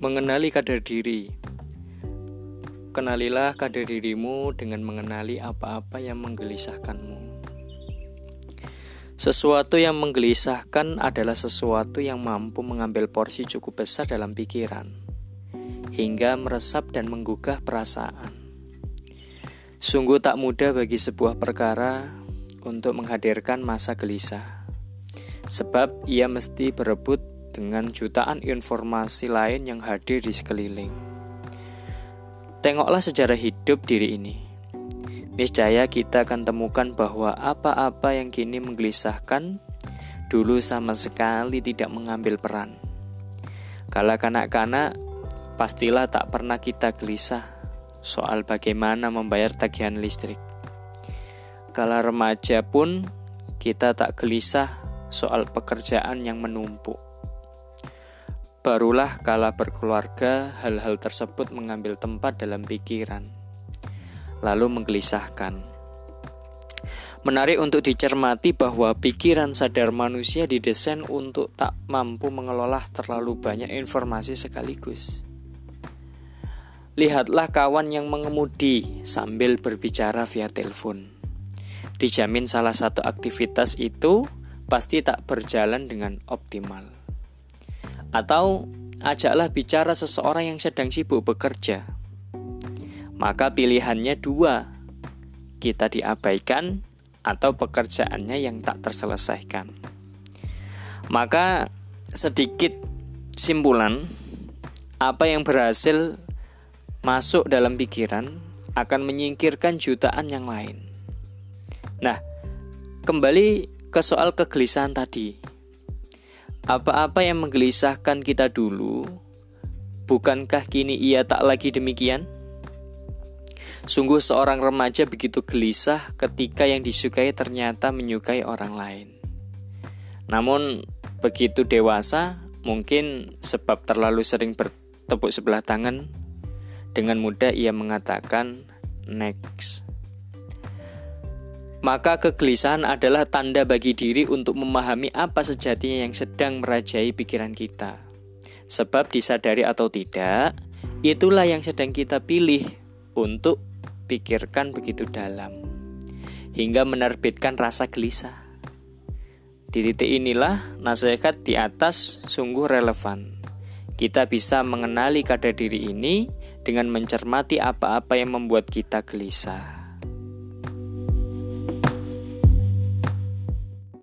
Mengenali kadar diri. Kenalilah kadar dirimu dengan mengenali apa-apa yang menggelisahkanmu. Sesuatu yang menggelisahkan adalah sesuatu yang mampu mengambil porsi cukup besar dalam pikiran, hingga meresap dan menggugah perasaan. Sungguh tak mudah bagi sebuah perkara untuk menghadirkan masa gelisah, sebab ia mesti berebut dengan jutaan informasi lain yang hadir di sekeliling. Tengoklah sejarah hidup diri ini. Niscaya kita akan temukan bahwa apa-apa yang kini menggelisahkan dulu sama sekali tidak mengambil peran. Kala kanak-kanak, pastilah tak pernah kita gelisah soal bagaimana membayar tagihan listrik. Kala remaja pun, kita tak gelisah soal pekerjaan yang menumpuk. Barulah kala berkeluarga hal-hal tersebut mengambil tempat dalam pikiran, lalu menggelisahkan. Menarik untuk dicermati bahwa pikiran sadar manusia didesain untuk tak mampu mengelola terlalu banyak informasi sekaligus. Lihatlah kawan yang mengemudi sambil berbicara via telepon. Dijamin salah satu aktivitas itu pasti tak berjalan dengan optimal. Atau ajaklah bicara seseorang yang sedang sibuk bekerja. Maka pilihannya dua, kita diabaikan atau pekerjaannya yang tak terselesaikan. Maka sedikit simpulan apa yang berhasil masuk dalam pikiran akan menyingkirkan jutaan yang lain. Nah, kembali ke soal kegelisahan tadi. Apa-apa yang menggelisahkan kita dulu, bukankah kini ia tak lagi demikian? Sungguh seorang remaja begitu gelisah ketika yang disukai ternyata menyukai orang lain. Namun begitu dewasa, mungkin sebab terlalu sering bertepuk sebelah tangan, dengan mudah ia mengatakan next. Maka kegelisahan adalah tanda bagi diri untuk memahami apa sejatinya yang sedang merajai pikiran kita. Sebab disadari atau tidak, itulah yang sedang kita pilih untuk pikirkan begitu dalam. Hingga menerbitkan rasa gelisah. Di titik inilah nasihat di atas sungguh relevan. Kita bisa mengenali kadar diri ini dengan mencermati apa-apa yang membuat kita gelisah.